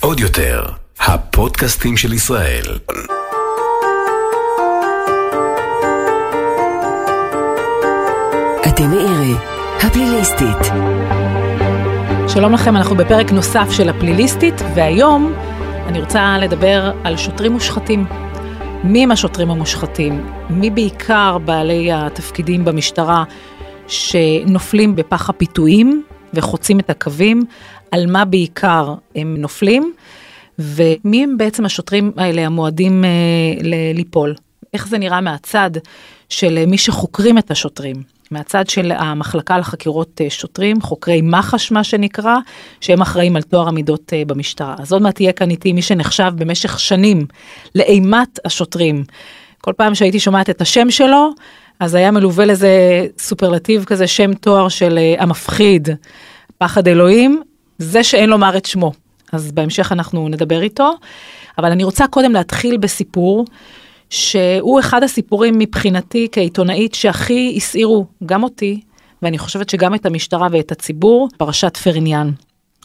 עוד יותר, הפודקאסטים של ישראל. אתם מאירי, הפליליסטית. שלום לכם, אנחנו בפרק נוסף של הפליליסטית, והיום אני רוצה לדבר על שוטרים מושחתים. מי הם השוטרים המושחתים? מי בעיקר בעלי התפקידים במשטרה שנופלים בפח הפיתויים וחוצים את הקווים? על מה בעיקר הם נופלים? ומי הם בעצם השוטרים האלה המועדים אה, ליפול? איך זה נראה מהצד של מי שחוקרים את השוטרים? מהצד של המחלקה לחקירות אה, שוטרים, חוקרי מח"ש מה שנקרא, שהם אחראים על טוהר המידות אה, במשטרה. אז עוד מעט יהיה כאן איתי מי שנחשב במשך שנים לאימת השוטרים. כל פעם שהייתי שומעת את השם שלו, אז היה מלווה לזה סופרלטיב כזה, שם תואר של אה, המפחיד, פחד אלוהים, זה שאין לומר את שמו. אז בהמשך אנחנו נדבר איתו. אבל אני רוצה קודם להתחיל בסיפור שהוא אחד הסיפורים מבחינתי כעיתונאית שהכי הסעירו גם אותי, ואני חושבת שגם את המשטרה ואת הציבור, פרשת פרניאן.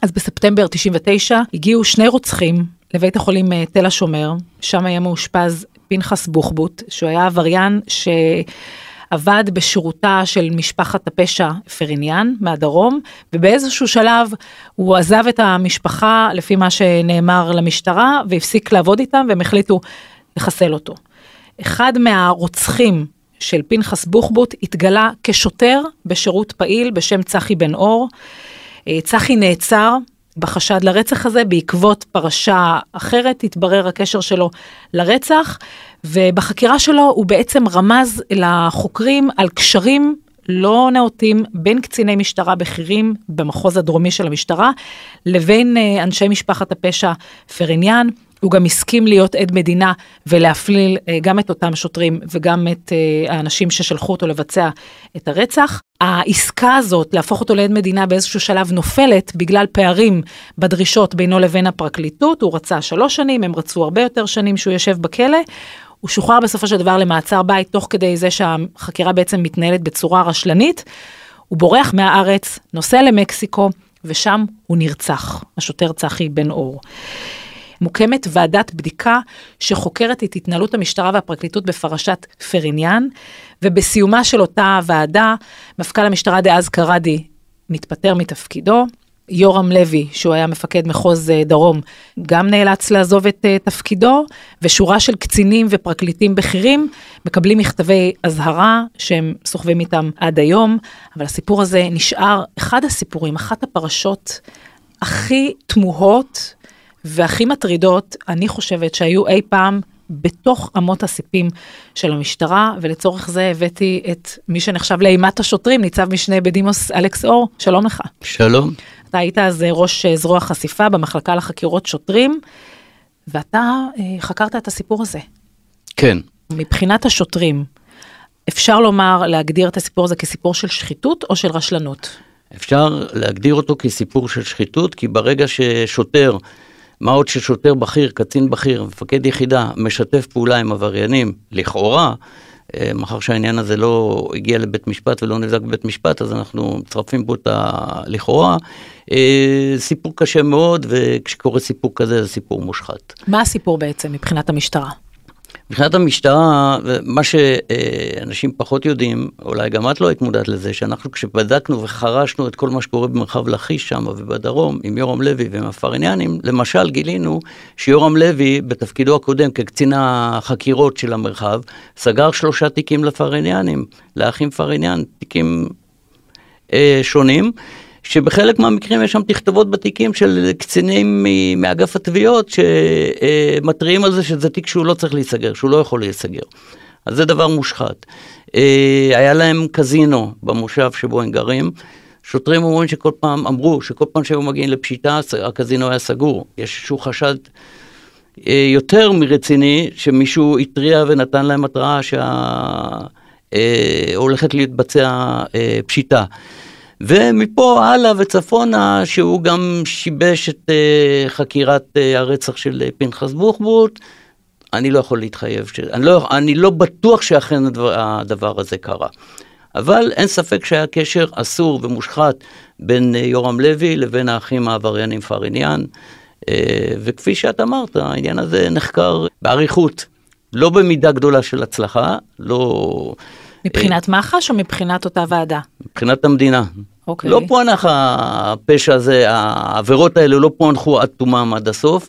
אז בספטמבר 99 הגיעו שני רוצחים לבית החולים אה, תל השומר, שם היה מאושפז פנחס בוחבוט, שהוא היה עבריין שעבד בשירותה של משפחת הפשע פרניאן מהדרום, ובאיזשהו שלב הוא עזב את המשפחה לפי מה שנאמר למשטרה, והפסיק לעבוד איתם, והם החליטו לחסל אותו. אחד מהרוצחים של פנחס בוחבוט התגלה כשוטר בשירות פעיל בשם צחי בן אור. אה, צחי נעצר בחשד לרצח הזה בעקבות פרשה אחרת, התברר הקשר שלו לרצח, ובחקירה שלו הוא בעצם רמז לחוקרים על קשרים לא נאותים בין קציני משטרה בכירים במחוז הדרומי של המשטרה לבין אה, אנשי משפחת הפשע פריניאן. הוא גם הסכים להיות עד מדינה ולהפליל אה, גם את אותם שוטרים וגם את אה, האנשים ששלחו אותו לבצע את הרצח. העסקה הזאת להפוך אותו לעד מדינה באיזשהו שלב נופלת בגלל פערים בדרישות בינו לבין הפרקליטות, הוא רצה שלוש שנים, הם רצו הרבה יותר שנים שהוא יושב בכלא. הוא שוחרר בסופו של דבר למעצר בית תוך כדי זה שהחקירה בעצם מתנהלת בצורה רשלנית. הוא בורח מהארץ, נוסע למקסיקו, ושם הוא נרצח, השוטר צחי בן אור. מוקמת ועדת בדיקה שחוקרת את התנהלות המשטרה והפרקליטות בפרשת פריניאן, ובסיומה של אותה ועדה, מפכ"ל המשטרה דאז קרדי מתפטר מתפקידו. יורם לוי, שהוא היה מפקד מחוז אה, דרום, גם נאלץ לעזוב את אה, תפקידו, ושורה של קצינים ופרקליטים בכירים מקבלים מכתבי אזהרה שהם סוחבים איתם עד היום, אבל הסיפור הזה נשאר אחד הסיפורים, אחת הפרשות הכי תמוהות והכי מטרידות, אני חושבת שהיו אי פעם בתוך אמות הסיפים של המשטרה, ולצורך זה הבאתי את מי שנחשב לאימת השוטרים, ניצב משנה בדימוס אלכס אור, שלום לך. שלום. אתה היית אז ראש זרוע חשיפה במחלקה לחקירות שוטרים, ואתה אה, חקרת את הסיפור הזה. כן. מבחינת השוטרים, אפשר לומר, להגדיר את הסיפור הזה כסיפור של שחיתות או של רשלנות? אפשר להגדיר אותו כסיפור של שחיתות, כי ברגע ששוטר מה עוד ששוטר בכיר, קצין בכיר, מפקד יחידה, משתף פעולה עם עבריינים, לכאורה, אה, מאחר שהעניין הזה לא הגיע לבית משפט ולא נבדק בבית משפט, אז אנחנו מצרפים פה את הלכאורה. אה, סיפור קשה מאוד, וכשקורה סיפור כזה זה סיפור מושחת. מה הסיפור בעצם מבחינת המשטרה? מבחינת המשטרה, מה שאנשים פחות יודעים, אולי גם את לא היית מודעת לזה, שאנחנו כשבדקנו וחרשנו את כל מה שקורה במרחב לכיש שם ובדרום, עם יורם לוי ועם הפריניאנים, למשל גילינו שיורם לוי, בתפקידו הקודם כקצין החקירות של המרחב, סגר שלושה תיקים לפריניאנים, לאחים פריניאן, תיקים אה, שונים. שבחלק מהמקרים יש שם תכתובות בתיקים של קצינים מאגף התביעות שמתריעים על זה שזה תיק שהוא לא צריך להיסגר, שהוא לא יכול להיסגר. אז זה דבר מושחת. אה, היה להם קזינו במושב שבו הם גרים. שוטרים אומרים שכל פעם, אמרו שכל פעם שהיו מגיעים לפשיטה, הקזינו היה סגור. יש איזשהו חשד אה, יותר מרציני, שמישהו התריע ונתן להם התראה שהולכת אה, להתבצע פשיטה. ומפה הלאה וצפונה, שהוא גם שיבש את uh, חקירת uh, הרצח של uh, פנחס בוחבוט, אני לא יכול להתחייב, ש... אני, לא, אני לא בטוח שאכן הדבר, הדבר הזה קרה. אבל אין ספק שהיה קשר אסור ומושחת בין יורם לוי לבין האחים העבריינים פאריניאן, וכפי שאת אמרת, העניין הזה נחקר באריכות, לא במידה גדולה של הצלחה, לא... מבחינת מח"ש או מבחינת אותה ועדה? מבחינת המדינה. אוקיי. לא פוענח הפשע הזה, העבירות האלה לא פוענחו עד תומם עד הסוף.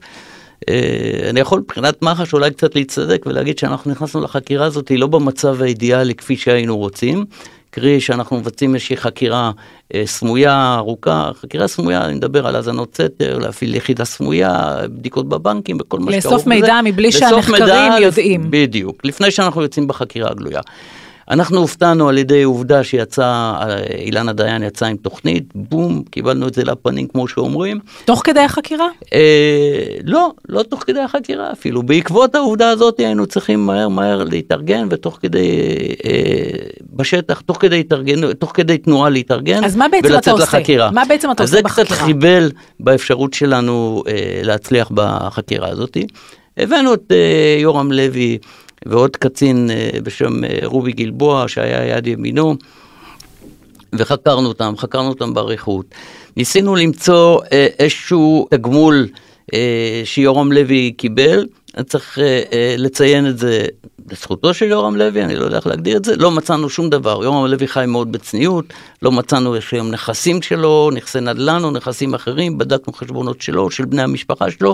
אה, אני יכול מבחינת מח"ש אולי קצת להצטדק ולהגיד שאנחנו נכנסנו לחקירה הזאת לא במצב האידיאלי כפי שהיינו רוצים. קרי שאנחנו מבצעים איזושהי חקירה אה, סמויה, ארוכה, חקירה סמויה, אני מדבר על האזנות סתר, להפעיל יחידה סמויה, בדיקות בבנקים וכל מה שקרוב לאסוף מידע מבלי שהנחקרים יודעים. בדיוק, לפני שאנחנו יוצאים בחקירה הגלויה. אנחנו הופתענו על ידי עובדה שיצא, אילנה דיין יצא עם תוכנית, בום, קיבלנו את זה לפנים כמו שאומרים. תוך כדי החקירה? אה, לא, לא תוך כדי החקירה אפילו. בעקבות העובדה הזאת היינו צריכים מהר מהר להתארגן ותוך כדי, אה, בשטח, תוך כדי, התארגן, תוך כדי תנועה להתארגן אז מה בעצם אתה עושה? לחקירה. מה בעצם אתה אז עושה זה קצת בחקירה? חיבל באפשרות שלנו אה, להצליח בחקירה הזאת. הבאנו את אה, יורם לוי ועוד קצין אה, בשם אה, רובי גלבוע שהיה יד ימינו. וחקרנו אותם, חקרנו אותם באריכות. ניסינו למצוא איזשהו תגמול שיורם לוי קיבל, צריך לציין את זה לזכותו של יורם לוי, אני לא יודע איך להגדיר את זה, לא מצאנו שום דבר. יורם לוי חי מאוד בצניעות, לא מצאנו היום נכסים שלו, נכסי נדל"ן או נכסים אחרים, בדקנו חשבונות שלו, של בני המשפחה שלו,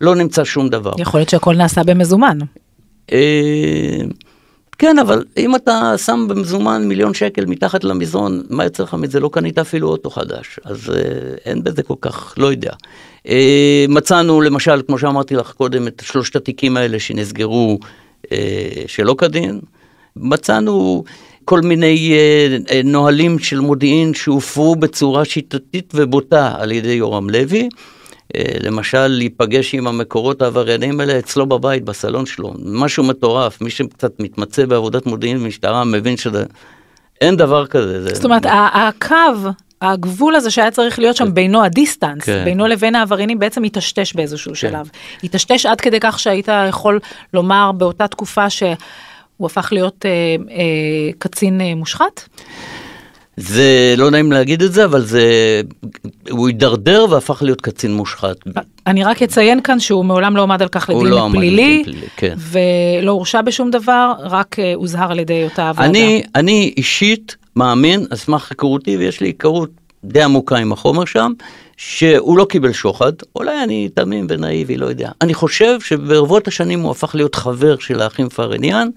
לא נמצא שום דבר. יכול להיות שהכל נעשה במזומן. אה, כן, אבל אם אתה שם במזומן מיליון שקל מתחת למזרון, מה יוצא לך מזה? לא קנית אפילו אוטו חדש, אז אה, אין בזה כל כך, לא יודע. אה, מצאנו למשל, כמו שאמרתי לך קודם, את שלושת התיקים האלה שנסגרו שלא כדין. מצאנו כל מיני אה, אה, נהלים של מודיעין שהופרו בצורה שיטתית ובוטה על ידי יורם לוי. אה, למשל, להיפגש עם המקורות העבריינים האלה אצלו בבית, בסלון שלו. משהו מטורף. מי שקצת מתמצא בעבודת מודיעין ומשטרה מבין שזה... אין דבר כזה. זה... זאת אומרת, הקו, הגבול הזה שהיה צריך להיות שם בינו, הדיסטנס, כן. בינו לבין העבריינים בעצם היטשטש באיזשהו שלב. היטשטש עד כדי כך שהיית יכול לומר באותה תקופה שהוא הפך להיות אה, אה, קצין אה, מושחת? זה לא נעים להגיד את זה, אבל זה... הוא הידרדר והפך להיות קצין מושחת. אני רק אציין כאן שהוא מעולם לא עמד על כך לדין לא פלילי, פלילי, כן. ולא הורשע בשום דבר, רק אה, הוזהר על ידי אותה הוועדה. אני, אני אישית מאמין, על סמך היכרותי, ויש לי היכרות די עמוקה עם החומר שם, שהוא לא קיבל שוחד, אולי אני תמים ונאיבי, לא יודע. אני חושב שברבות השנים הוא הפך להיות חבר של האחים פארניאן,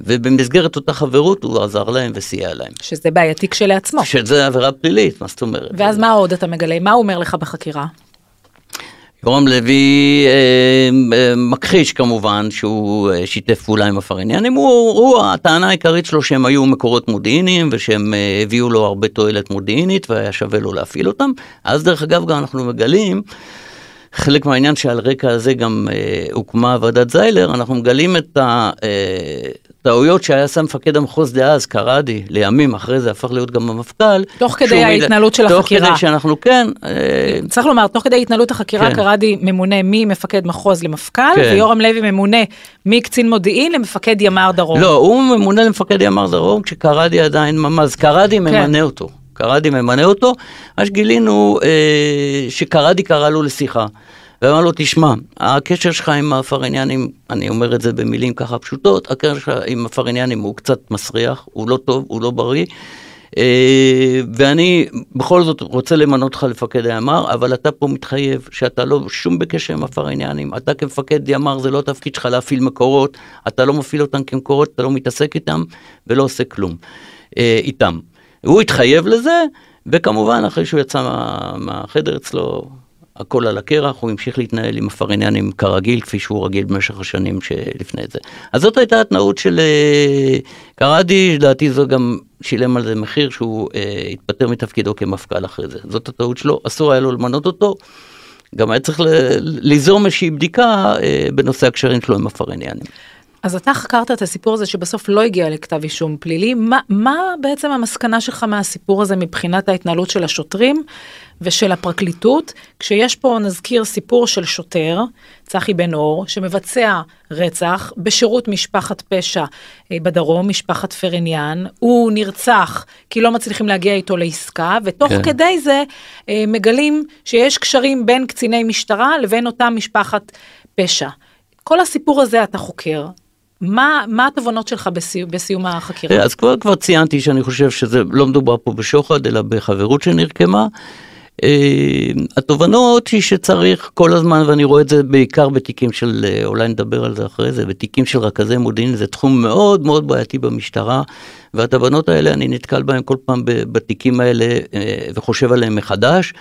ובמסגרת אותה חברות הוא עזר להם וסייע להם. שזה בעייתי כשלעצמו. שזה עבירה פלילית, מה זאת אומרת? ואז מה עוד אתה מגלה? מה הוא אומר לך בחקירה? יורם לוי אה, אה, מכחיש כמובן שהוא אה, שיתף פעולה עם הפרעניאנים, הוא, הוא, הטענה העיקרית שלו שהם היו מקורות מודיעיניים ושהם אה, הביאו לו הרבה תועלת מודיעינית והיה שווה לו להפעיל אותם. אז דרך אגב גם אנחנו מגלים, חלק מהעניין שעל רקע הזה גם אה, הוקמה ועדת זיילר, אנחנו מגלים את הטעויות שהיה עשה מפקד המחוז דאז, קראדי, לימים אחרי זה הפך להיות גם המפכ"ל. תוך כדי ההתנהלות של תוך החקירה. כדי שאנחנו כן, אה, צריך לומר, תוך כדי התנהלות החקירה, כן. קראדי ממונה ממפקד מחוז למפכ"ל, כן. ויורם לוי ממונה מקצין מודיעין למפקד ימ"ר דרום. לא, הוא ממונה למפקד ימ"ר דרום כשקראדי עדיין ממ"ז, קראדי ממנה אותו, קראדי ממנה אותו, אז גילינו אה, שקראדי קרא לו לשיחה. ואמר לו, תשמע, הקשר שלך עם הפרעניאנים, אני אומר את זה במילים ככה פשוטות, הקשר שלך עם הפרעניאנים הוא קצת מסריח, הוא לא טוב, הוא לא בריא. אה, ואני בכל זאת רוצה למנות אותך לפקד הימ"ר, אבל אתה פה מתחייב שאתה לא שום בקשר עם הפרעניאנים. אתה כמפקד ימ"ר זה לא התפקיד שלך להפעיל מקורות, אתה לא מפעיל אותם כמקורות, אתה לא מתעסק איתם ולא עושה כלום אה, איתם. הוא התחייב לזה, וכמובן אחרי שהוא יצא מה, מהחדר אצלו, הכל על הקרח, הוא המשיך להתנהל עם הפרעניאנים כרגיל, כפי שהוא רגיל במשך השנים שלפני זה. אז זאת הייתה התנאות של אה, קראדי, לדעתי זה גם שילם על זה מחיר שהוא אה, התפטר מתפקידו כמפכ"ל אחרי זה. זאת הטעות שלו, אסור היה לו למנות אותו. גם היה צריך ליזום איזושהי בדיקה אה, בנושא הקשרים שלו עם הפרעניאנים. אז אתה חקרת את הסיפור הזה שבסוף לא הגיע לכתב אישום פלילי, מה, מה בעצם המסקנה שלך מהסיפור הזה מבחינת ההתנהלות של השוטרים ושל הפרקליטות, כשיש פה, נזכיר, סיפור של שוטר, צחי בן אור, שמבצע רצח בשירות משפחת פשע אה, בדרום, משפחת פרניאן, הוא נרצח כי לא מצליחים להגיע איתו לעסקה, ותוך כן. כדי זה אה, מגלים שיש קשרים בין קציני משטרה לבין אותה משפחת פשע. כל הסיפור הזה אתה חוקר, מה, מה התובנות שלך בסיום, בסיום החקירה? אז כבר, כבר ציינתי שאני חושב שזה לא מדובר פה בשוחד, אלא בחברות שנרקמה. Uh, התובנות היא שצריך כל הזמן, ואני רואה את זה בעיקר בתיקים של, uh, אולי נדבר על זה אחרי זה, בתיקים של רכזי מודיעין, זה תחום מאוד מאוד בעייתי במשטרה, והתובנות האלה, אני נתקל בהן כל פעם בתיקים האלה uh, וחושב עליהם מחדש.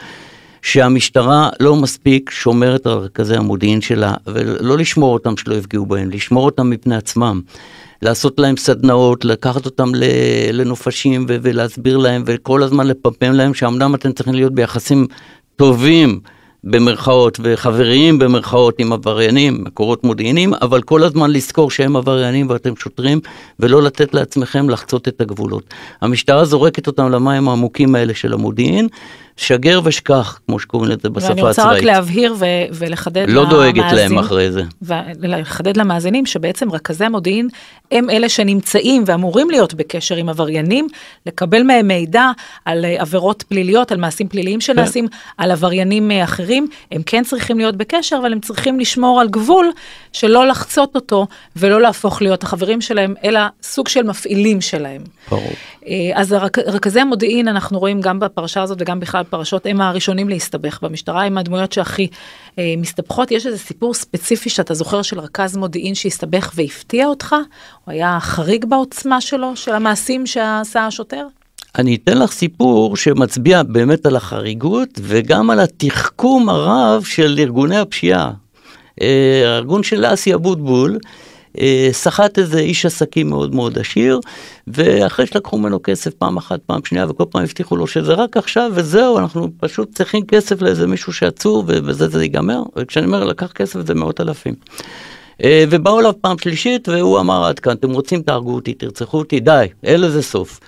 שהמשטרה לא מספיק שומרת על רכזי המודיעין שלה, ולא לשמור אותם שלא יפגעו בהם, לשמור אותם מפני עצמם. לעשות להם סדנאות, לקחת אותם לנופשים ולהסביר להם וכל הזמן לפמפם להם שאמנם אתם צריכים להיות ביחסים טובים במרכאות וחבריים במרכאות עם עבריינים, מקורות מודיעיניים, אבל כל הזמן לזכור שהם עבריינים ואתם שוטרים ולא לתת לעצמכם לחצות את הגבולות. המשטרה זורקת אותם למים העמוקים האלה של המודיעין שגר ושכח, כמו שקוראים לזה בשפה הצבאית. ואני רוצה רק להבהיר ו- ולחדד לא דואגת להם אחרי זה. ולחדד למאזינים שבעצם רכזי המודיעין הם אלה שנמצאים ואמורים להיות בקשר עם עבריינים, לקבל מהם מידע על אה, עבירות פליליות, על מעשים פליליים שנעשים, כן. על עבריינים אה, אחרים. הם כן צריכים להיות בקשר, אבל הם צריכים לשמור על גבול שלא לחצות אותו ולא להפוך להיות החברים שלהם, אלא סוג של מפעילים שלהם. ברור. אה, אז רכזי המודיעין, אנחנו רואים גם בפרשה הזאת וגם בכלל פרשות, הם הראשונים להסתבך במשטרה, הם הדמויות שהכי אה, מסתבכות. יש איזה סיפור ספציפי שאתה זוכר של רכז מודיעין שהסתבך והפתיע אותך? הוא היה חריג בעוצמה שלו, של המעשים שעשה השוטר? אני אתן לך סיפור שמצביע באמת על החריגות וגם על התחכום הרב של ארגוני הפשיעה. אה, הארגון של אסי אבוטבול, אה, סחט איזה איש עסקים מאוד מאוד עשיר, ואחרי שלקחו ממנו כסף פעם אחת, פעם שנייה, וכל פעם הבטיחו לו שזה רק עכשיו וזהו, אנחנו פשוט צריכים כסף לאיזה מישהו שעצור, ובזה זה ייגמר. וכשאני אומר לקח כסף זה מאות אלפים. אה, ובאו אליו פעם שלישית, והוא אמר עד כאן, אתם רוצים תהרגו אותי, תרצחו אותי, די, אין לזה סוף.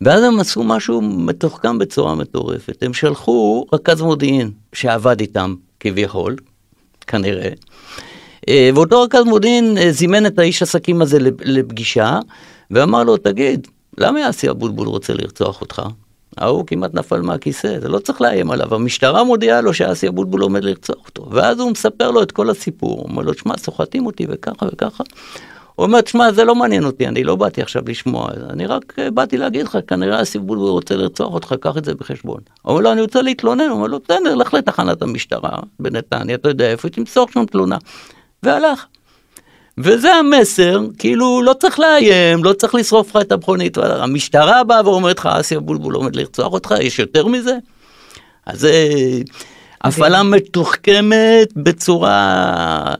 ואז הם עשו משהו מתוחכם בצורה מטורפת, הם שלחו רכז מודיעין שעבד איתם כביכול, כנראה, אה, ואותו רכז מודיעין אה, זימן את האיש עסקים הזה לפגישה, ואמר לו, תגיד, למה יאסי אבוטבול רוצה לרצוח אותך? ההוא כמעט נפל מהכיסא, זה לא צריך לאיים עליו, המשטרה מודיעה לו שאסי אבוטבול עומד לרצוח אותו, ואז הוא מספר לו את כל הסיפור, הוא אומר לו, שמע, סוחטים אותי וככה וככה. הוא אומר, תשמע, זה לא מעניין אותי, אני לא באתי עכשיו לשמוע, אני רק אה, באתי להגיד לך, כנראה אסי אבוטבול רוצה לרצוח אותך, קח את זה בחשבון. הוא אומר לו, אני רוצה להתלונן, הוא אומר לו, בסדר, לך לתחנת המשטרה בנתניה, אתה יודע איפה, תמסור שם תלונה. והלך. וזה המסר, כאילו לא צריך לאיים, לא צריך לשרוף לך את המכונית, המשטרה באה ואומרת לך, אסי אבולבול עומד לרצוח אותך, יש יותר מזה? אז זה הפעלה מתוחכמת בצורה...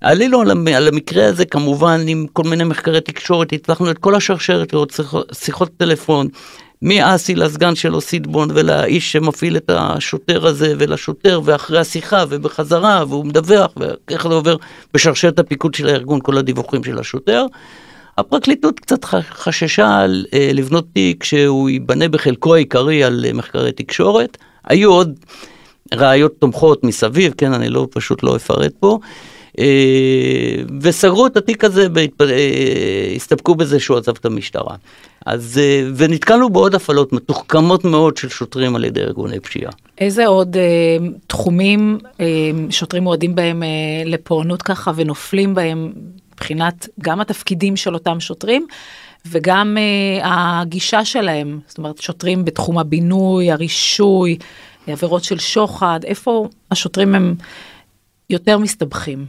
עלינו על המקרה הזה כמובן עם כל מיני מחקרי תקשורת, הצלחנו את כל השרשרת לראות שיחות טלפון, מאסי לסגן שלו סידבון ולאיש שמפעיל את השוטר הזה ולשוטר ואחרי השיחה ובחזרה והוא מדווח ואיך זה עובר בשרשרת הפיקוד של הארגון כל הדיווחים של השוטר. הפרקליטות קצת חששה על, אה, לבנות תיק שהוא ייבנה בחלקו העיקרי על אה, מחקרי תקשורת. היו עוד ראיות תומכות מסביב, כן, אני לא, פשוט לא אפרט פה. אה, וסגרו את התיק הזה, אה, הסתפקו בזה שהוא עזב את המשטרה. אז, אה, ונתקלנו בעוד הפעלות מתוחכמות מאוד של שוטרים על ידי ארגוני פשיעה. איזה עוד אה, תחומים אה, שוטרים מועדים בהם אה, לפורענות ככה ונופלים בהם מבחינת גם התפקידים של אותם שוטרים וגם אה, הגישה שלהם, זאת אומרת שוטרים בתחום הבינוי, הרישוי, עבירות של שוחד, איפה השוטרים הם יותר מסתבכים.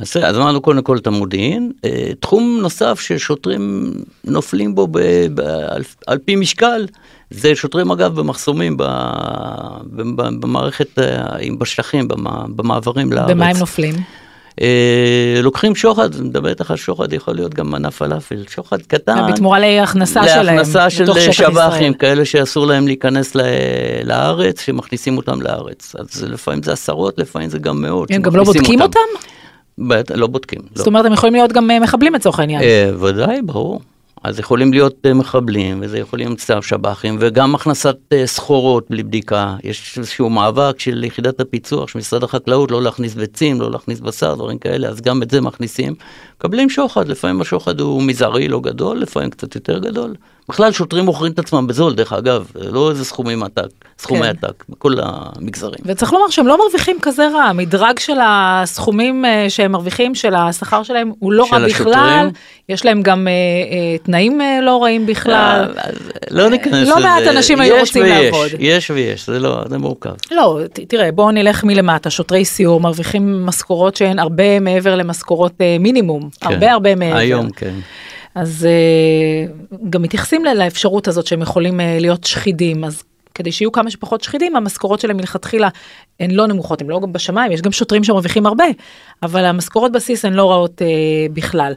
אז, אז אמרנו קודם כל את המודיעין. אה, תחום נוסף ששוטרים נופלים בו ב, ב, על, על פי משקל, זה שוטרים אגב במחסומים, ב, ב, במערכת, אה, בשטחים, במעברים לארץ. במה הם נופלים? אה, לוקחים שוחד, אני מדבר איתך על שוחד, יכול להיות גם מנה פלאפל, שוחד קטן. בתמורה להכנסה שלהם. להכנסה של שב"חים, כאלה שאסור להם להיכנס לארץ, שמכניסים אותם לארץ. אז לפעמים זה עשרות, לפעמים זה גם מאות. הם גם לא בודקים אותם? בטח, לא בודקים. לא. זאת אומרת, הם יכולים להיות גם אה, מחבלים לצורך העניין. אה, ודאי, ברור. אז יכולים להיות אה, מחבלים, וזה יכולים להיות צו שב"חים, וגם הכנסת אה, סחורות בלי בדיקה. יש איזשהו מאבק של יחידת הפיצוח של משרד החקלאות, לא להכניס ביצים, לא להכניס בשר, דברים כאלה, אז גם את זה מכניסים. מקבלים שוחד, לפעמים השוחד הוא מזערי, לא גדול, לפעמים קצת יותר גדול. בכלל שוטרים מוכרים את עצמם בזול, דרך אגב, לא איזה סכומים עתק, סכומי כן. עתק, בכל המגזרים. וצריך לומר שהם לא מרוויחים כזה רע, המדרג של הסכומים אה, שהם מרוויחים, של השכר שלהם, הוא לא של רע בכלל, השוטרים? יש להם גם אה, אה, תנאים אה, לא רעים בכלל. אז לא ניכנס לא לזה. מעט אנשים היו רוצים ויש, לעבוד. יש ויש, זה לא, זה מורכב. לא, ת- תראה, בואו נלך מלמטה, שוטרי סיור מרוויחים משכורות שהן הרבה מעבר למשכורות אה, מינימום, כן. הרבה הרבה מעבר. היום, כן. אז אה, גם מתייחסים לאפשרות הזאת שהם יכולים אה, להיות שחידים, אז כדי שיהיו כמה שפחות שחידים, המשכורות שלהם מלכתחילה הן לא נמוכות, הן לא גם בשמיים, יש גם שוטרים שמרוויחים הרבה, אבל המשכורות בסיס הן לא רעות אה, בכלל.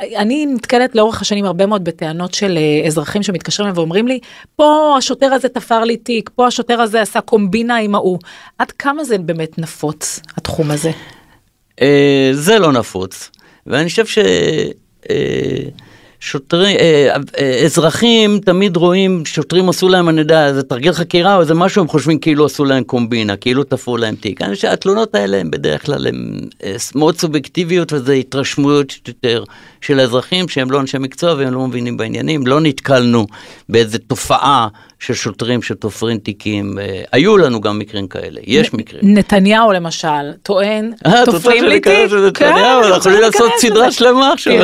אני נתקלת לאורך השנים הרבה מאוד בטענות של אה, אזרחים שמתקשרים אליהם ואומרים לי, פה השוטר הזה תפר לי תיק, פה השוטר הזה עשה קומבינה עם ההוא. עד כמה זה באמת נפוץ, התחום הזה? אה, זה לא נפוץ, ואני חושב ש... אה, שוטרים, אה, אה, אזרחים תמיד רואים שוטרים עשו להם, אני יודע, איזה תרגיל חקירה או איזה משהו, הם חושבים כאילו עשו להם קומבינה, כאילו תפרו להם תיק. אני חושב שהתלונות האלה הם בדרך כלל הן אה, מאוד סובייקטיביות וזה התרשמויות יותר של האזרחים שהם לא אנשי מקצוע והם לא מבינים בעניינים. לא נתקלנו באיזה תופעה של שוטרים שתופרים תיקים. אה, היו לנו גם מקרים כאלה, יש מקרים. נתניהו למשל טוען, אה, תופרים לי תיק. כן, אנחנו אני רוצה יכולים לעשות סדרה. שלמה עכשיו.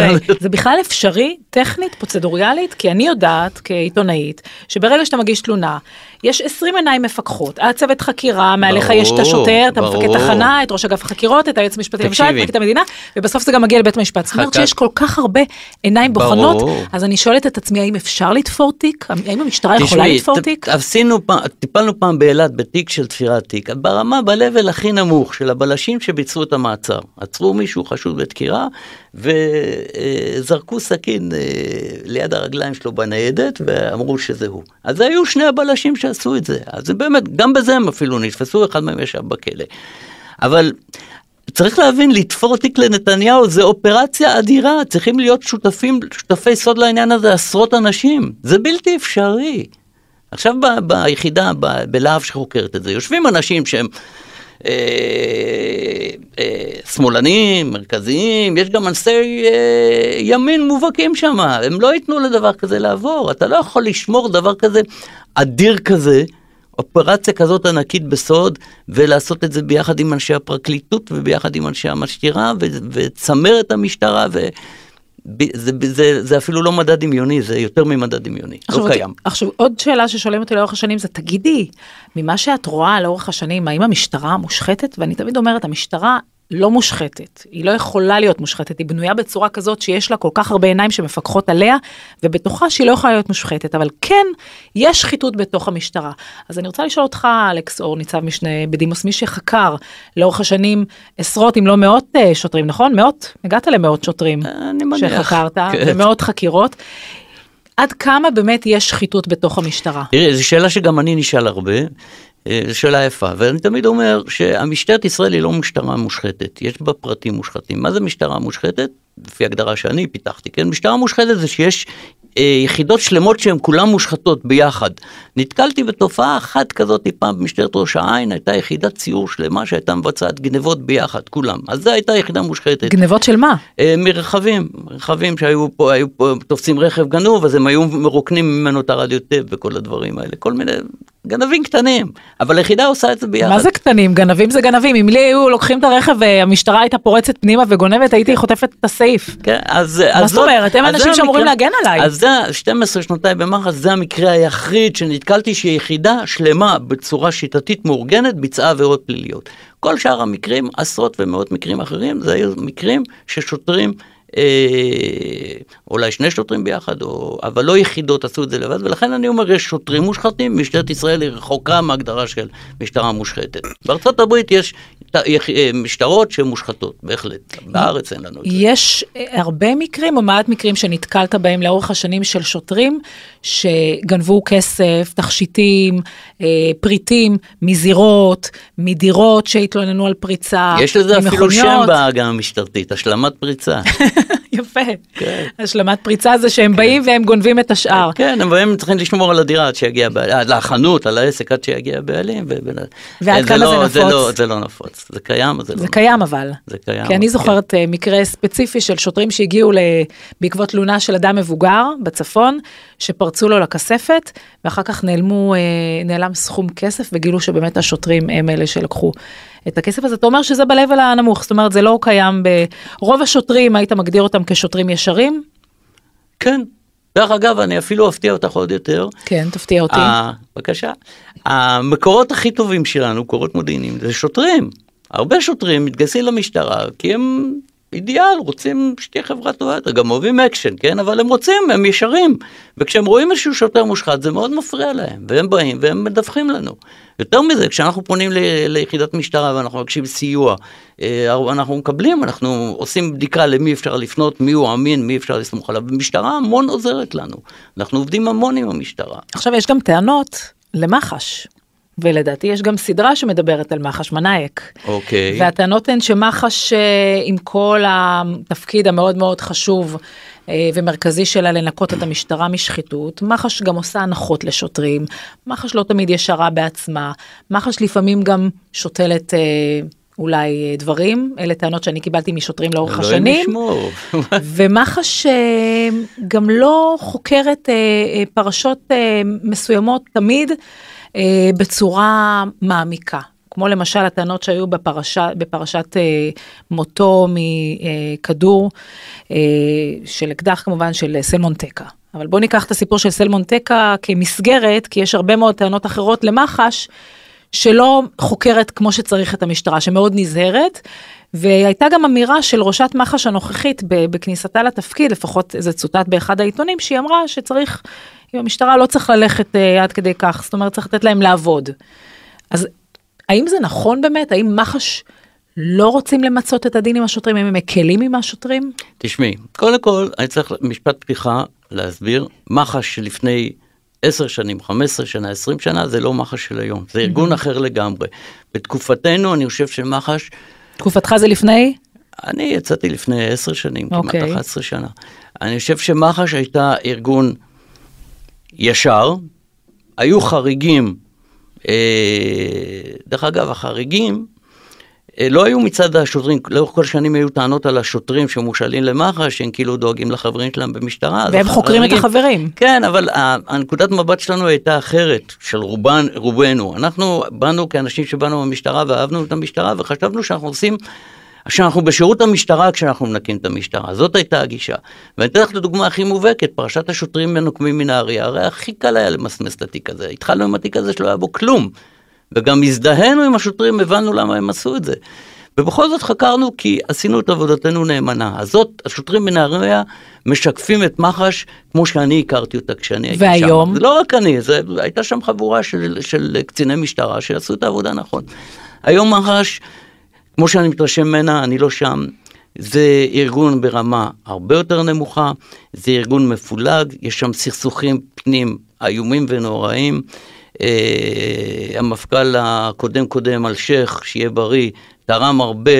זה בכלל אפשרי, טכנית, פרוצדוריאלית, כי אני יודעת כעיתונאית, שברגע שאתה מגיש תלונה, יש 20 עיניים מפקחות, היה צוות חקירה, מעליך יש את השוטר, את המפקד. תחנה, את ראש אגף החקירות, את היועץ המשפטי לממשלה, את. פרקליט המדינה, ובסוף זה גם מגיע לבית המשפט. זאת אומרת. שיש כל כך הרבה עיניים. בוחנות, אז אני שואלת את עצמי, האם אפשר לתפור תיק? האם המשטרה יכולה לתפור תיק? עשינו פעם, טיפלנו פעם באילת בתיק של תפירת תיק, ברמה, ב-level הכי נמוך של הבלשים שביצעו את המעצר. עצרו מישהו חשוד בדקירה וזרקו סכין אה, ליד הרגליים שלו בניידת ואמרו שזה הוא. אז היו שני הבלשים שעשו את זה, אז באמת, גם בזה הם אפילו נתפסו, אחד מהם ישב בכלא. אבל צריך להבין, לתפור תיק לנתניהו זה אופרציה אדירה, צריכים להיות שותפים, שותפי סוד לעניין הזה עשרות אנשים, זה בלתי אפשרי. עכשיו ב, ביחידה, ב, בלהב שחוקרת את זה, יושבים אנשים שהם אה, שמאלנים, מרכזיים, יש גם אנשי אה, ימין מובהקים שם, הם לא ייתנו לדבר כזה לעבור, אתה לא יכול לשמור דבר כזה אדיר כזה. אופרציה כזאת ענקית בסוד, ולעשות את זה ביחד עם אנשי הפרקליטות וביחד עם אנשי המשטרה ו- וצמרת המשטרה, ו... זה, זה, זה אפילו לא מדע דמיוני, זה יותר ממדע דמיוני, לא עכשיו, קיים. עכשיו עוד שאלה ששואלים אותי לאורך השנים זה תגידי, ממה שאת רואה לאורך השנים, האם המשטרה מושחתת? ואני תמיד אומרת, המשטרה לא מושחתת, היא לא יכולה להיות מושחתת, היא בנויה בצורה כזאת שיש לה כל כך הרבה עיניים שמפקחות עליה, ובתוכה שהיא לא יכולה להיות מושחתת, אבל כן, יש שחיתות בתוך המשטרה. אז אני רוצה לשאול אותך, אלכס אור, ניצב משנה בדימוס, מי שחקר לאורך השנים עשרות אם לא מאות אה, שוטרים, נכון? מאות? הגעת למאות שוטרים מניח, שחקרת, כן. ומאות חקירות. עד כמה באמת יש שחיתות בתוך המשטרה? תראי, זו שאלה שגם אני נשאל הרבה, אה, שאלה יפה, ואני תמיד אומר שהמשטרת ישראל היא לא משטרה מושחתת, יש בה פרטים מושחתים. מה זה משטרה מושחתת? לפי הגדרה שאני פיתחתי, כן? משטרה מושחתת זה שיש אה, יחידות שלמות שהן כולן מושחתות ביחד. נתקלתי בתופעה אחת כזאת פעם במשטרת ראש העין, הייתה יחידת ציור שלמה שהייתה מבצעת גנבות ביחד, כולם. אז זו הייתה יחידה מושחתת. גנבות של מה? אה, מרכבים, רכבים שהיו פה, היו פה תופסים רכב גנוב, אז הם היו מרוקנים ממנו את הרדיו טב וכל הדברים האלה, כל מיני גנבים קטנים, אבל היחידה עושה את זה ביחד. מה זה קטנים? גנבים זה גנבים. אם לי היו לוקחים את הרכב והמשטרה הייתה פורצת פנימה וגונבת, הייתי חוטפת את הסעיף. כן, אז, מה אז זאת אומרת? הם אנשים שאמורים להגן עליי. אז זה, 12 שנותיי במח"ש, זה המקרה היחיד שנתקלתי שיחידה שלמה בצורה שיטתית מאורגנת ביצעה עבירות פליליות. כל שאר המקרים, עשרות ומאות מקרים אחרים, זה היו מקרים ששוטרים, אה, אולי שני שוטרים ביחד, או, אבל לא יחידות עשו את זה לבד, ולכן אני אומר, יש שוטרים מושחתים, משטרת ישראל היא רחוקה מהגדרה של משטרה מושחתת. בארצות הברית יש אה, משטרות שהן מושחתות, בהחלט. בארץ אין לנו את זה. יש אה, הרבה מקרים או מעט מקרים שנתקלת בהם לאורך השנים של שוטרים שגנבו כסף, תכשיטים, אה, פריטים מזירות, מדירות שהתלוננו על פריצה, יש לזה אפילו שם. בעגה המשטרתית, השלמת פריצה. יפה. כן. השלמת פריצה זה שהם באים והם גונבים את השאר. כן, אבל הם צריכים לשמור על הדירה עד שיגיע הבעלים, על החנות, על העסק עד שיגיע הבעלים. ו- ועד זה כמה לא- זה נפוץ? לא, זה לא נפוץ, זה קיים, אבל זה לא זה נפוץ. קיים אבל. זה קיים, כי אני כן. זוכרת אה, מקרה ספציפי של שוטרים שהגיעו ל... בעקבות תלונה של אדם מבוגר בצפון, שפרצו לו לכספת, ואחר כך נעלמו, אה, נעלם סכום כסף, וגילו שבאמת השוטרים הם אלה שלקחו את הכסף הזה. אתה אומר שזה ב-level הנמוך, זאת אומרת זה לא קיים ב... רוב השוטרים, היית מגדיר אותם כשוטרים ישרים? כן. דרך אגב, אני אפילו אפתיע אותך עוד יותר. כן, תפתיע אותי. ה- בבקשה. המקורות הכי טובים שלנו, מקורות מודיעיניים, זה שוטרים. הרבה שוטרים מתגייסים למשטרה כי הם אידיאל, רוצים שתהיה חברה טובה גם אוהבים אקשן, כן? אבל הם רוצים, הם ישרים. וכשהם רואים איזשהו שוטר מושחת זה מאוד מפריע להם, והם באים והם מדווחים לנו. יותר מזה, כשאנחנו פונים ל- ליחידת משטרה ואנחנו מבקשים סיוע, אה, אנחנו מקבלים, אנחנו עושים בדיקה למי אפשר לפנות, מי הוא אמין, מי אפשר לסמוך עליו, המשטרה המון עוזרת לנו. אנחנו עובדים המון עם המשטרה. עכשיו יש גם טענות למח"ש, ולדעתי יש גם סדרה שמדברת על מח"ש מנאייק. אוקיי. והטענות הן שמח"ש אה, עם כל התפקיד המאוד מאוד חשוב אה, ומרכזי שלה לנקות את המשטרה משחיתות, מח"ש גם עושה הנחות לשוטרים, מח"ש לא תמיד ישרה בעצמה, מח"ש לפעמים גם שותלת אה, אולי דברים, אלה טענות שאני קיבלתי משוטרים לאורך השנים. ומח"ש גם לא חוקרת פרשות מסוימות תמיד אה, בצורה מעמיקה. כמו למשל הטענות שהיו בפרשה, בפרשת אה, מותו מכדור אה, של אקדח כמובן של סלמון טקה. אבל בואו ניקח את הסיפור של סלמון טקה כמסגרת, כי יש הרבה מאוד טענות אחרות למח"ש, שלא חוקרת כמו שצריך את המשטרה, שמאוד נזהרת, והייתה גם אמירה של ראשת מח"ש הנוכחית בכניסתה לתפקיד, לפחות זה צוטט באחד העיתונים, שהיא אמרה שצריך, המשטרה לא צריך ללכת אה, עד כדי כך, זאת אומרת צריך לתת להם לעבוד. אז האם זה נכון באמת? האם מח"ש לא רוצים למצות את הדין עם השוטרים? האם הם מקלים עם השוטרים? תשמעי, קודם כל, אני צריך משפט פתיחה להסביר. מח"ש שלפני 10 שנים, 15 שנה, 20 שנה, זה לא מח"ש של היום. זה ארגון אחר לגמרי. בתקופתנו, אני חושב שמח"ש, תקופתך זה לפני? אני יצאתי לפני 10 שנים, כמעט אוקיי. 11 שנה. אני חושב שמח"ש הייתה ארגון ישר, היו חריגים, אה, דרך אגב, החריגים אה, לא היו מצד השוטרים, לאורך כל השנים היו טענות על השוטרים שמושאלים למח"ש, שהם כאילו דואגים לחברים שלהם במשטרה. והם חוקרים את החברים. כן, אבל הנקודת מבט שלנו הייתה אחרת, של רובן, רובנו. אנחנו באנו כאנשים שבאנו מהמשטרה ואהבנו את המשטרה וחשבנו שאנחנו עושים, שאנחנו בשירות המשטרה כשאנחנו מנקים את המשטרה. זאת הייתה הגישה. ואני אתן לך את הדוגמה הכי מובהקת, פרשת השוטרים מנוקמים מנהריה, הרי הכי קל היה למסמס את התיק הזה. התחלנו עם התיק הזה שלא היה בו כלום. וגם הזדהינו עם השוטרים, הבנו למה הם עשו את זה. ובכל זאת חקרנו כי עשינו את עבודתנו נאמנה. אז זאת, השוטרים בנהריה משקפים את מח"ש כמו שאני הכרתי אותה כשאני הייתי שם. והיום? זה לא רק אני, זה, הייתה שם חבורה של, של קציני משטרה שעשו את העבודה נכון. היום מח"ש, כמו שאני מתרשם ממנה, אני לא שם. זה ארגון ברמה הרבה יותר נמוכה, זה ארגון מפולג, יש שם סכסוכים פנים איומים ונוראים. אה, המפכ"ל הקודם קודם, אלשיך, שיהיה בריא, תרם הרבה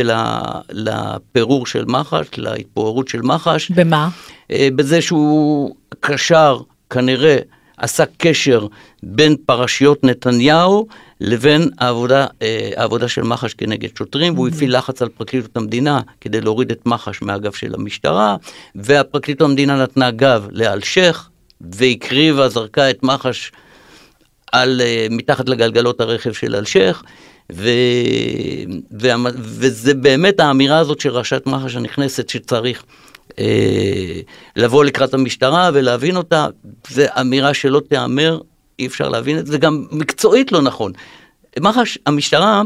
לפירור של מח"ש, להתפוררות של מח"ש. במה? אה, בזה שהוא קשר, כנראה, עשה קשר בין פרשיות נתניהו לבין העבודה, אה, העבודה של מח"ש כנגד שוטרים, והוא הפעיל לחץ על פרקליטות המדינה כדי להוריד את מח"ש מהגב של המשטרה, והפרקליטות המדינה נתנה גב לאלשיך, והקריבה, זרקה את מח"ש על, אה, מתחת לגלגלות הרכב של אלשיך, ו, וה, וזה באמת האמירה הזאת של ראשת מח"ש הנכנסת שצריך אה, לבוא לקראת המשטרה ולהבין אותה, זו אמירה שלא תיאמר, אי אפשר להבין את זה, גם מקצועית לא נכון. מח"ש, המשטרה,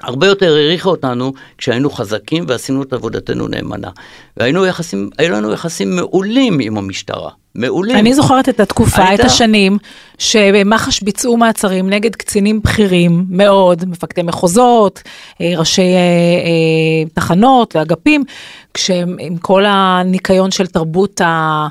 הרבה יותר העריכה אותנו כשהיינו חזקים ועשינו את עבודתנו נאמנה. והיינו יחסים, היו לנו יחסים מעולים עם המשטרה, מעולים. אני זוכרת את התקופה, היית- את השנים, שמח"ש ביצעו מעצרים נגד קצינים בכירים מאוד, מפקדי מחוזות, אה, ראשי אה, אה, תחנות ואגפים, כשהם עם כל הניקיון של תרבות ה...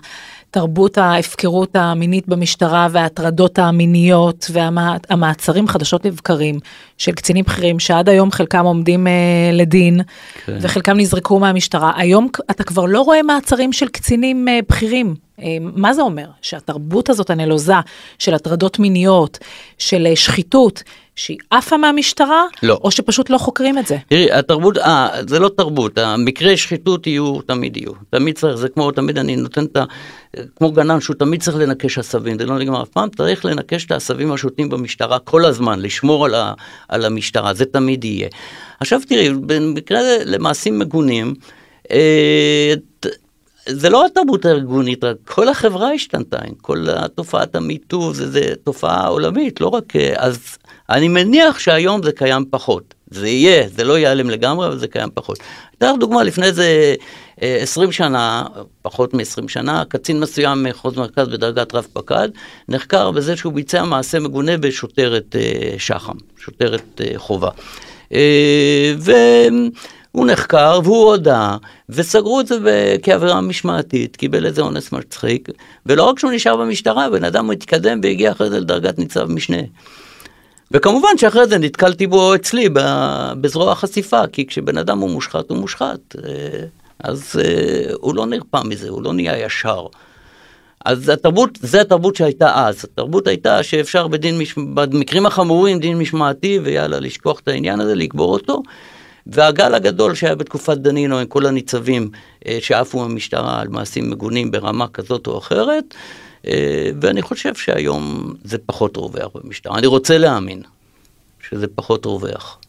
תרבות ההפקרות המינית במשטרה וההטרדות המיניות והמעצרים חדשות לבקרים של קצינים בכירים שעד היום חלקם עומדים אה, לדין כן. וחלקם נזרקו מהמשטרה. היום אתה כבר לא רואה מעצרים של קצינים אה, בכירים. אה, מה זה אומר? שהתרבות הזאת הנלוזה של הטרדות מיניות, של אה, שחיתות, שהיא עפה מהמשטרה, לא. או שפשוט לא חוקרים את זה? תראי, התרבות, אה, זה לא תרבות, המקרי שחיתות יהיו, תמיד יהיו. תמיד צריך, זה כמו, תמיד אני נותן את ה... כמו גנן, שהוא תמיד צריך לנקש עשבים, זה לא נגמר אף פעם, צריך לנקש את העשבים השוטים במשטרה כל הזמן, לשמור על, ה, על המשטרה, זה תמיד יהיה. עכשיו תראי, במקרה למעשים מגונים, אה, זה לא התרבות הארגונית, רק כל החברה השתנתה, כל תופעת המיטו, זה, זה תופעה עולמית, לא רק... אה, אז אני מניח שהיום זה קיים פחות. זה יהיה, זה לא ייעלם לגמרי, אבל זה קיים פחות. אתן לך דוגמה, לפני איזה אה, 20 שנה, פחות מ-20 שנה, קצין מסוים מחוז מרכז בדרגת רב פקד, נחקר בזה שהוא ביצע מעשה מגונה בשוטרת אה, שח"ם, שוטרת אה, חובה. אה, והוא נחקר והוא הודה, וסגרו את זה כעבירה משמעתית, קיבל איזה אונס מצחיק, ולא רק שהוא נשאר במשטרה, הבן אדם התקדם והגיע אחרי זה לדרגת ניצב משנה. וכמובן שאחרי זה נתקלתי בו אצלי בזרוע החשיפה, כי כשבן אדם הוא מושחת, הוא מושחת. אה, אז אה, הוא לא נרפא מזה, הוא לא נהיה ישר. אז התרבות, זה התרבות שהייתה אז. התרבות הייתה שאפשר בדין. במקרים החמורים, דין משמעתי, ויאללה, לשכוח את העניין הזה, לקבור אותו. והגל הגדול שהיה בתקופת דנינו עם כל הניצבים אה, שעפו מהמשטרה על מעשים מגונים ברמה כזאת או אחרת, אה, ואני חושב שהיום זה פחות רווח במשטרה. אני רוצה להאמין שזה פחות רווח.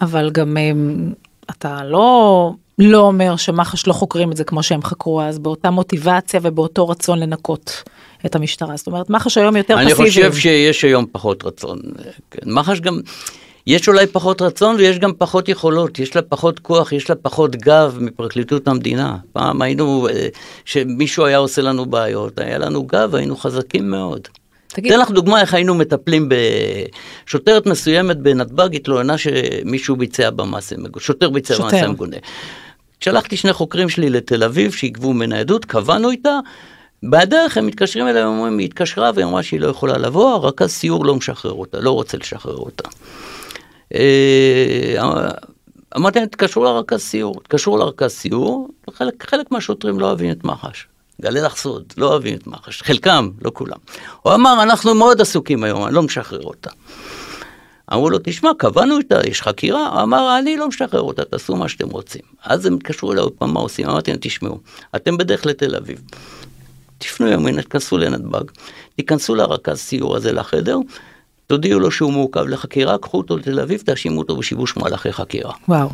אבל גם הם, אתה לא, לא אומר שמח"ש לא חוקרים את זה כמו שהם חקרו אז, באותה מוטיבציה ובאותו רצון לנקות את המשטרה. זאת אומרת, מח"ש היום יותר אני פסיביים. חושב שיש היום פחות רצון. כן. מח"ש גם, יש אולי פחות רצון ויש גם פחות יכולות, יש לה פחות כוח, יש לה פחות גב מפרקליטות המדינה. פעם היינו, אה, שמישהו היה עושה לנו בעיות, היה לנו גב, היינו חזקים מאוד. תגיד, אתן לך דוגמה איך היינו מטפלים בשוטרת מסוימת בנתב"ג, התלוננה שמישהו ביצע במעשה מגונה, שוטר ביצע. במעשה מגונה. שלחתי שני חוקרים שלי לתל אביב שיגבו ממנה עדות, קבענו איתה, בדרך הם מתקשרים אליי, אומרים, היא התקשרה והיא אמרה שהיא לא יכולה לבוא, הרכז סיור לא משחרר אותה, לא רוצה לשחרר אותה. אה, אמרתי להם, תתקשרו לרכז סיור, תתקשרו לרכז סיור, חלק, חלק מהשוטרים לא אוהבים את מח"ש. גלה לך סוד, לא אוהבים את מח"ש, חלקם, לא כולם. הוא אמר, אנחנו מאוד עסוקים היום, אני לא משחרר אותה. אמרו לו, תשמע, קבענו איתה, יש חקירה? הוא אמר, אני לא משחרר אותה, תעשו מה שאתם רוצים. אז הם התקשרו אליי עוד פעם, מה עושים? אמרתי להם, תשמעו, אתם בדרך לתל אביב. תפנו ימינה, תיכנסו לנתב"ג, תיכנסו לרכז סיור הזה לחדר, תודיעו לו שהוא מעוכב לחקירה, קחו אותו לתל אביב, תאשימו אותו בשיבוש מהלכי חקירה. וואו.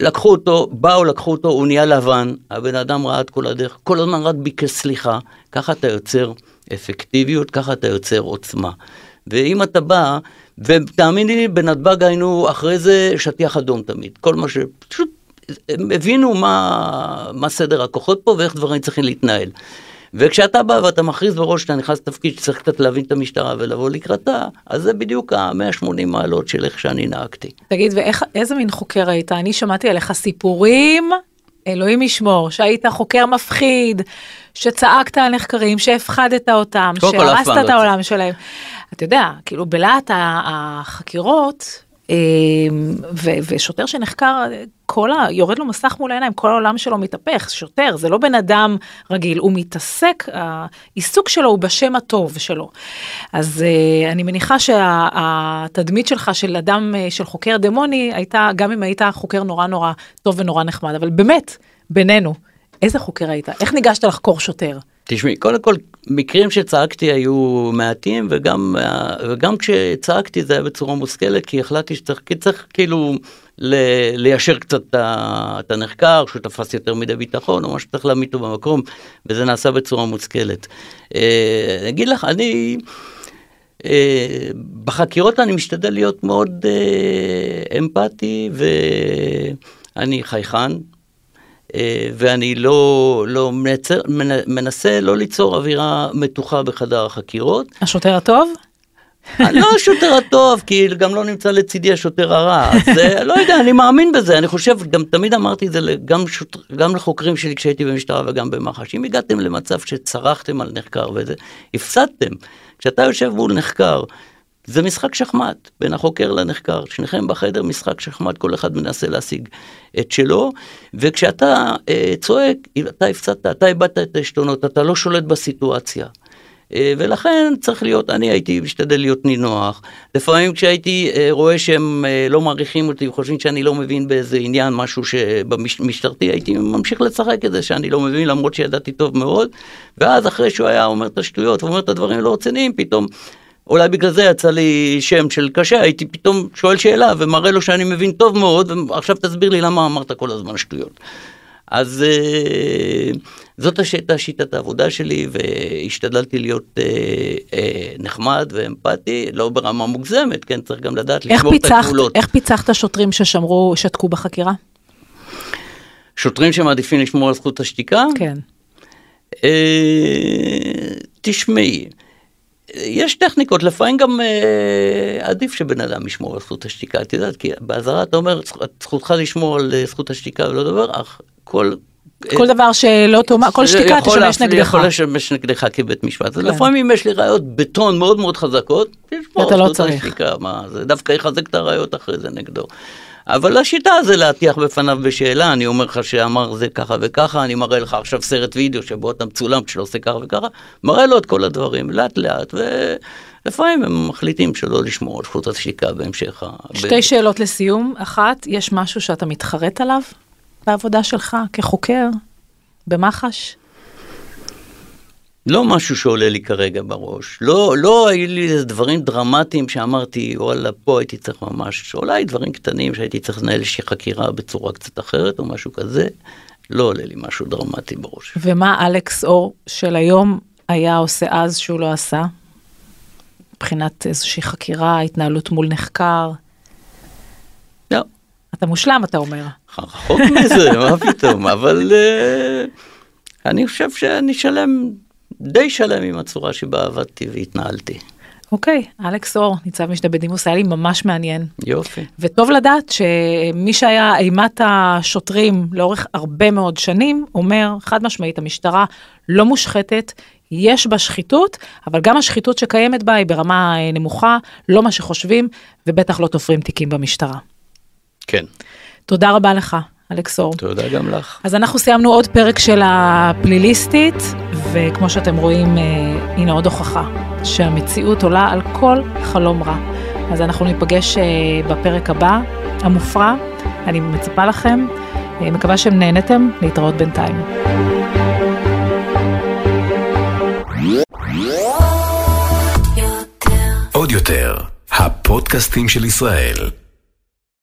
לקחו אותו, באו, לקחו אותו, הוא נהיה לבן, הבן אדם ראה את כל הדרך, כל הזמן רק ביקש סליחה, ככה אתה יוצר אפקטיביות, ככה אתה יוצר עוצמה. ואם אתה בא, ותאמיני לי, בנתב"ג היינו אחרי זה שטיח אדום תמיד, כל מה ש... פשוט הם הבינו מה, מה סדר הכוחות פה ואיך דברים צריכים להתנהל. וכשאתה בא ואתה מכריז בראש שאתה נכנס לתפקיד שצריך קצת להבין את המשטרה ולבוא לקראתה, אז זה בדיוק ה-180 מעלות של איך שאני נהגתי. תגיד, ואיזה מין חוקר היית? אני שמעתי עליך סיפורים, אלוהים ישמור, שהיית חוקר מפחיד, שצעקת על נחקרים, שהפחדת אותם, אף שהרסת את לא העולם שלהם. אתה יודע, כאילו בלהט החקירות, ו- ושוטר שנחקר, כל ה... יורד לו מסך מול העיניים, כל העולם שלו מתהפך, שוטר, זה לא בן אדם רגיל, הוא מתעסק, העיסוק שלו הוא בשם הטוב שלו. אז אה, אני מניחה שהתדמית שלך של אדם, אה, של חוקר דמוני, הייתה, גם אם היית חוקר נורא נורא טוב ונורא נחמד, אבל באמת, בינינו, איזה חוקר היית? איך ניגשת לחקור שוטר? תשמעי, קודם כל, מקרים שצעקתי היו מעטים, וגם, וגם כשצעקתי זה היה בצורה מושכלת, כי החלטתי שצריך, כי צריך כאילו ל, ליישר קצת את הנחקר, שהוא תפס יותר מדי ביטחון, או מה שצריך להעמיד אותו במקום, וזה נעשה בצורה מושכלת. אה, אני אגיד לך, אני... אה, בחקירות אני משתדל להיות מאוד אה, אמפתי ואני חייכן. אה, ואני לא, לא מנסה, מנסה לא ליצור אווירה מתוחה בחדר החקירות. השוטר הטוב? אני לא השוטר הטוב, כי גם לא נמצא לצידי השוטר הרע, אז אה, לא יודע, אני מאמין בזה, אני חושב, גם תמיד אמרתי את זה גם, שוטר, גם לחוקרים שלי כשהייתי במשטרה וגם במח"ש, אם הגעתם למצב שצרחתם על נחקר וזה, הפסדתם. כשאתה יושב מול נחקר, זה משחק שחמט בין החוקר לנחקר, שניכם בחדר משחק שחמט, כל אחד מנסה להשיג את שלו, וכשאתה אה, צועק, אתה הפסדת, אתה איבדת את העשתונות, אתה לא שולט בסיטואציה. אה, ולכן צריך להיות, אני הייתי משתדל להיות נינוח. לפעמים כשהייתי אה, רואה שהם אה, לא מעריכים אותי וחושבים שאני לא מבין באיזה עניין, משהו שבמשטרתי, הייתי ממשיך לשחק את זה שאני לא מבין, למרות שידעתי טוב מאוד. ואז אחרי שהוא היה אומר את השטויות ואומר את הדברים הלא רציניים, פתאום אולי בגלל זה יצא לי שם של קשה, הייתי פתאום שואל שאלה ומראה לו שאני מבין טוב מאוד, ועכשיו תסביר לי למה אמרת כל הזמן שטויות. אז אה, זאת הייתה שיטת העבודה שלי, והשתדלתי להיות אה, אה, נחמד ואמפתי, לא ברמה מוגזמת, כן, צריך גם לדעת לשמור את הגבולות. איך פיצחת שוטרים ששמרו, שתקו בחקירה? שוטרים שמעדיפים לשמור על זכות השתיקה? כן. תשמעי, יש טכניקות, לפעמים גם אה, עדיף שבן אדם ישמור על זכות השתיקה, את יודעת, כי באזהרה אתה אומר, זכותך לשמור על זכות השתיקה ולא דבר, אך כל כל דבר שלא תאמר, כל שתיקה תשמש נגדך. יכול לשמש נגדך כבית משפט. כן. לפעמים יש לי ראיות בטון מאוד מאוד חזקות, אתה לא צריך. השתיקה, מה, זה דווקא יחזק את הראיות אחרי זה נגדו. אבל השיטה זה להטיח בפניו בשאלה, אני אומר לך שאמר זה ככה וככה, אני מראה לך עכשיו סרט וידאו שבו אתה מצולם כשאתה עושה ככה וככה, מראה לו את כל הדברים לאט לאט, ולפעמים הם מחליטים שלא לשמור על זכות השתיקה בהמשך. שתי ב... שאלות לסיום, אחת, יש משהו שאתה מתחרט עליו? בעבודה שלך כחוקר במח"ש? לא משהו שעולה לי כרגע בראש. לא, לא היו לי דברים דרמטיים שאמרתי, וואלה, פה הייתי צריך ממש, אולי דברים קטנים שהייתי צריך לנהל איזושהי חקירה בצורה קצת אחרת או משהו כזה. לא עולה לי משהו דרמטי בראש. ומה אלכס אור של היום היה עושה אז שהוא לא עשה? מבחינת איזושהי חקירה, התנהלות מול נחקר? לא. אתה מושלם, אתה אומר. רחוק מזה, מה פתאום, אבל uh, אני חושב שאני שלם, די שלם עם הצורה שבה עבדתי והתנהלתי. אוקיי, okay, אלכס אור, ניצב משנה בדימוס, היה לי ממש מעניין. יופי. וטוב לדעת שמי שהיה אימת השוטרים לאורך הרבה מאוד שנים, אומר חד משמעית, המשטרה לא מושחתת, יש בה שחיתות, אבל גם השחיתות שקיימת בה היא ברמה אה, נמוכה, לא מה שחושבים, ובטח לא תופרים תיקים במשטרה. כן. תודה רבה לך, אלכסור. תודה גם לך. אז אנחנו סיימנו עוד פרק של הפליליסטית, וכמו שאתם רואים, אה, הנה עוד הוכחה שהמציאות עולה על כל חלום רע. אז אנחנו ניפגש אה, בפרק הבא, המופרע. אני מצפה לכם, אה, מקווה שהם נהנתם, להתראות בינתיים. עוד יותר, הפודקאסטים של ישראל.